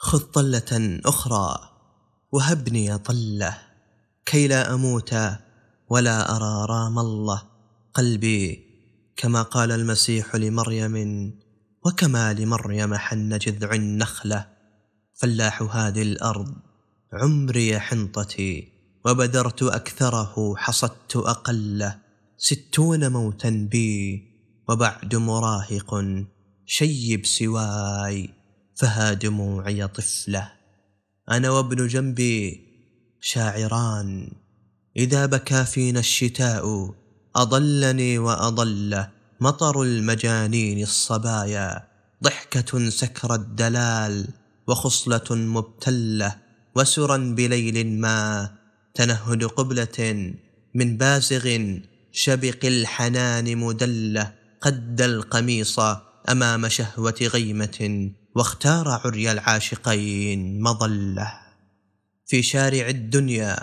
خذ طلة أخرى. وهبني طلة كي لا أموت ولا أرى رام الله قلبي كما قال المسيح لمريم وكما لمريم حن جذع النخلة. فلاح هذه الأرض عمري حنطتي وبذرت أكثره حصدت أقله ستون موتا بي وبعد مراهق شيب سواي. فها دموعي طفلة. أنا وابن جنبي شاعران. إذا بكى فينا الشتاء أضلني وأضل. مطر المجانين الصبايا. ضحكة سكر الدلال وخصلة مبتلة. وسرا بليل ما تنهد قبلة من بازغ شبق الحنان مدلة. قد القميص أمام شهوة غيمة واختار عري العاشقين مظلة. في شارع الدنيا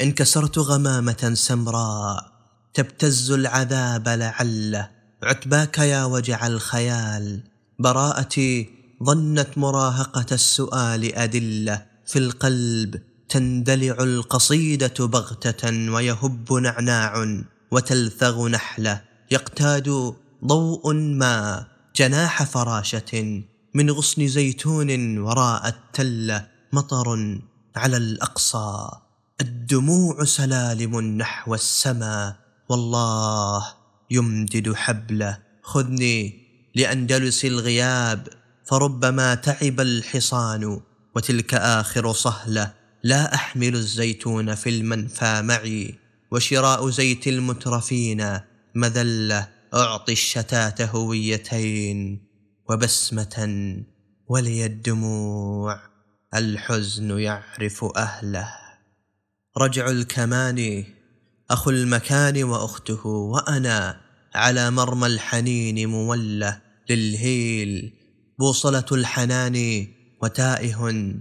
انكسرت غمامة سمراء تبتز العذاب لعله عتباك يا وجع الخيال. براءتي ظنت مراهقة السؤال أدلة. في القلب تندلع القصيدة بغتة ويهب نعناع وتلثغ نحلة. يقتاد ضوء ما جناح فراشة من غصن زيتون وراء التلة مطر على الأقصى. الدموع سلالم نحو السماء والله يمدد حبله خذني لأندلس الغياب. فربما تعب الحصان وتلك آخر صهلة. لا أحمل الزيتون في المنفى معي. وشراء زيت المترفين مذلة أعطي الشتات هويتين. وبسمة ولي الدموع الحزن يعرف أهله. رجع الكمان أخو المكان وأخته وأنا على مرمى الحنين مولة للهيل. بوصلة الحنان وتائه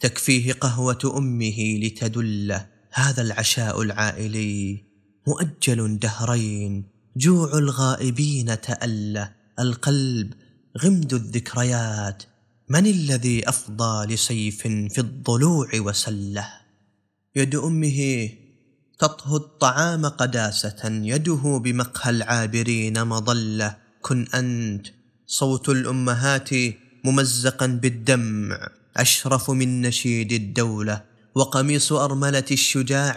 تكفيه قهوة أمه لتدله هذا العشاء العائلي مؤجل دهرين جوع الغائبين تأله. القلب غمد الذكريات من الذي أفضى لسيف في الضلوع وسله؟ يد أمه تطهو الطعام قداسة يده بمقهى العابرين مظلة. كن أنت صوت الأمهات ممزقا بالدمع أشرف من نشيد الدولة. وقميص أرملة الشجاع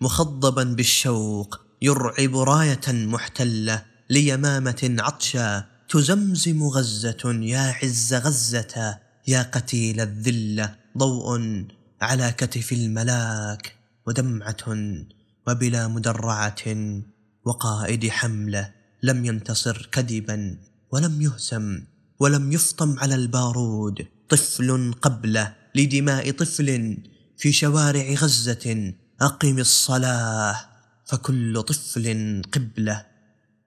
مخضبا بالشوق يرعب راية محتلة ليمامة عطشا تزمزم غزة يا عز غزة يا قتيل الذلة ضوء على كتف الملاك ودمعة وبلا مدرعة وقائد حملة لم ينتصر كذبا ولم يهزم ولم يفطم على البارود. طفل قبله لدماء طفل في شوارع غزة أقم الصلاة فكل طفل قبله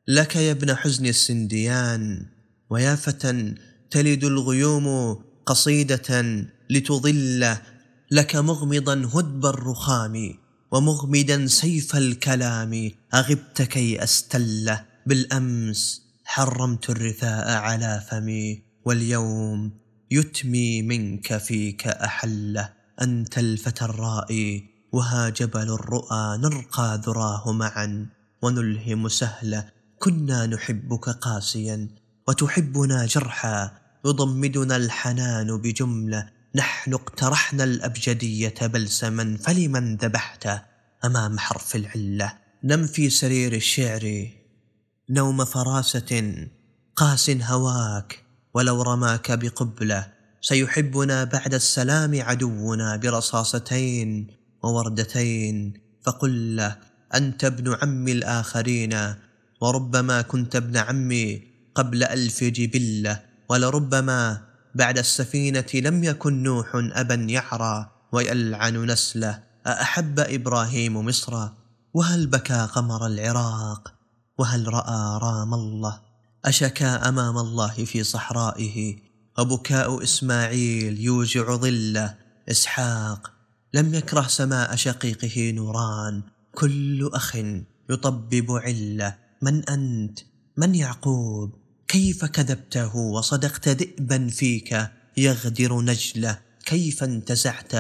لك يا ابن حزن السنديان ويا فتى تلد الغيوم قصيدة لتظل لك مغمضا هدب الرخام ومغمدا سيف الكلام أغبت كي أستله بالأمس حرمت الرثاء على فمي واليوم يتمي منك فيك أحله أنت الفتى الرائي وها جبل الرؤى نرقى ذراه معا ونلهم سهلا كنا نحبك قاسيا وتحبنا جرحا يضمدنا الحنان بجملة نحن اقترحنا الأبجدية بلسما فلمن ذبحت أمام حرف العلة؟ نم في سرير الشعر نوم فراسه قاس هواك ولو رماك بقبلة سيحبنا بعد السلام عدونا برصاصتين ووردتين فقل له أنت ابن عم الآخرين وربما كنت ابن عمي قبل ألف جبلة ولربما بعد السفينة لم يكن نوح أبا يعرى ويلعن نسله أأحب إبراهيم مصر؟ وهل بكى قمر العراق؟ وهل رأى رام الله؟ أشكى أمام الله في صحرائه؟ وبكاء إسماعيل يوجع ظله؟ إسحاق لم يكره سماء شقيقه نوران كل أخ يطبب عله. من أنت؟ من يعقوب؟ كيف كذبته وصدقت ذئبا فيك؟ يغدر نجله. كيف انتزعت؟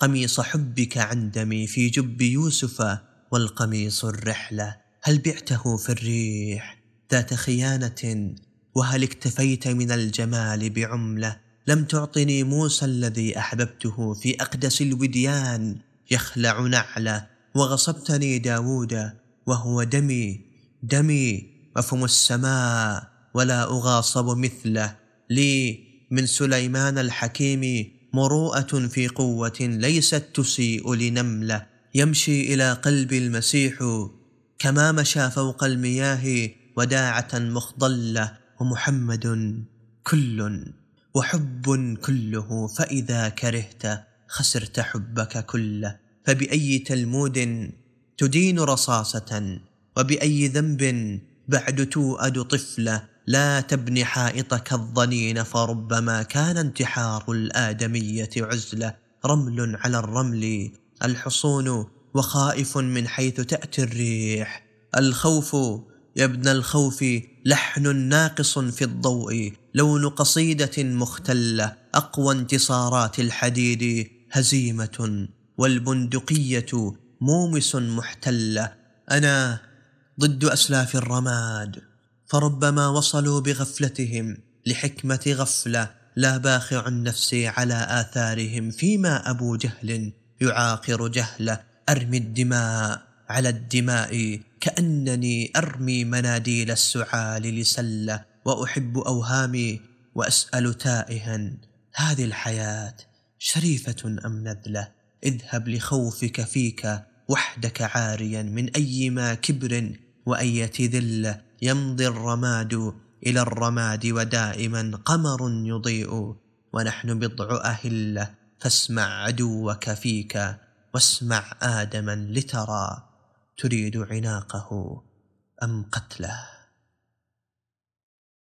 قميص حبك عن دمي في جب يوسف والقميص الرحلة. هل بعته في الريح ذات خيانة؟ وهل اكتفيت من الجمال بعملة؟ لم تعطني موسى الذي أحببته في أقدس الوديان. يخلع نعلة وغصبتني داود وهو دمي. دمي مفهوم السماء ولا أغاصب مثله. لي من سليمان الحكيم مروءة في قوة ليست تسيء لنملة. يمشي إلى قلب المسيح كما مشى فوق المياه وداعة مخضلة. ومحمد كل وحب كله فإذا كرهت خسرت حبك كله. فبأي تلمود تدين رصاصة وبأي ذنب بعد توأد طفلة لا تبني حائطك الظنين فربما كان انتحار الآدمية عزلة. رمل على الرمل الحصون وخائف من حيث تأتي الريح. الخوف يا ابن الخوف لحن ناقص في الضوء لون قصيدة مختلة أقوى انتصارات الحديد هزيمة والبندقية مومس محتلة. أنا ضد أسلاف الرماد فربما وصلوا بغفلتهم لحكمة غفلة لا باخع نفسي على آثارهم فيما أبو جهل يعاقر جهله أرمي الدماء على الدماء كأنني أرمي مناديل السعال لسلة وأحب أوهامي وأسأل تائها هذه الحياة شريفة أم نذلة؟ اذهب لخوفك فيك وحدك عاريا من أيما كبر وأية ذلة يمضي الرماد إلى الرماد ودائما قمر يضيء. ونحن بضع أهلة فاسمع عدوك فيك واسمع آدما لترى. تريد عناقه أم قتله؟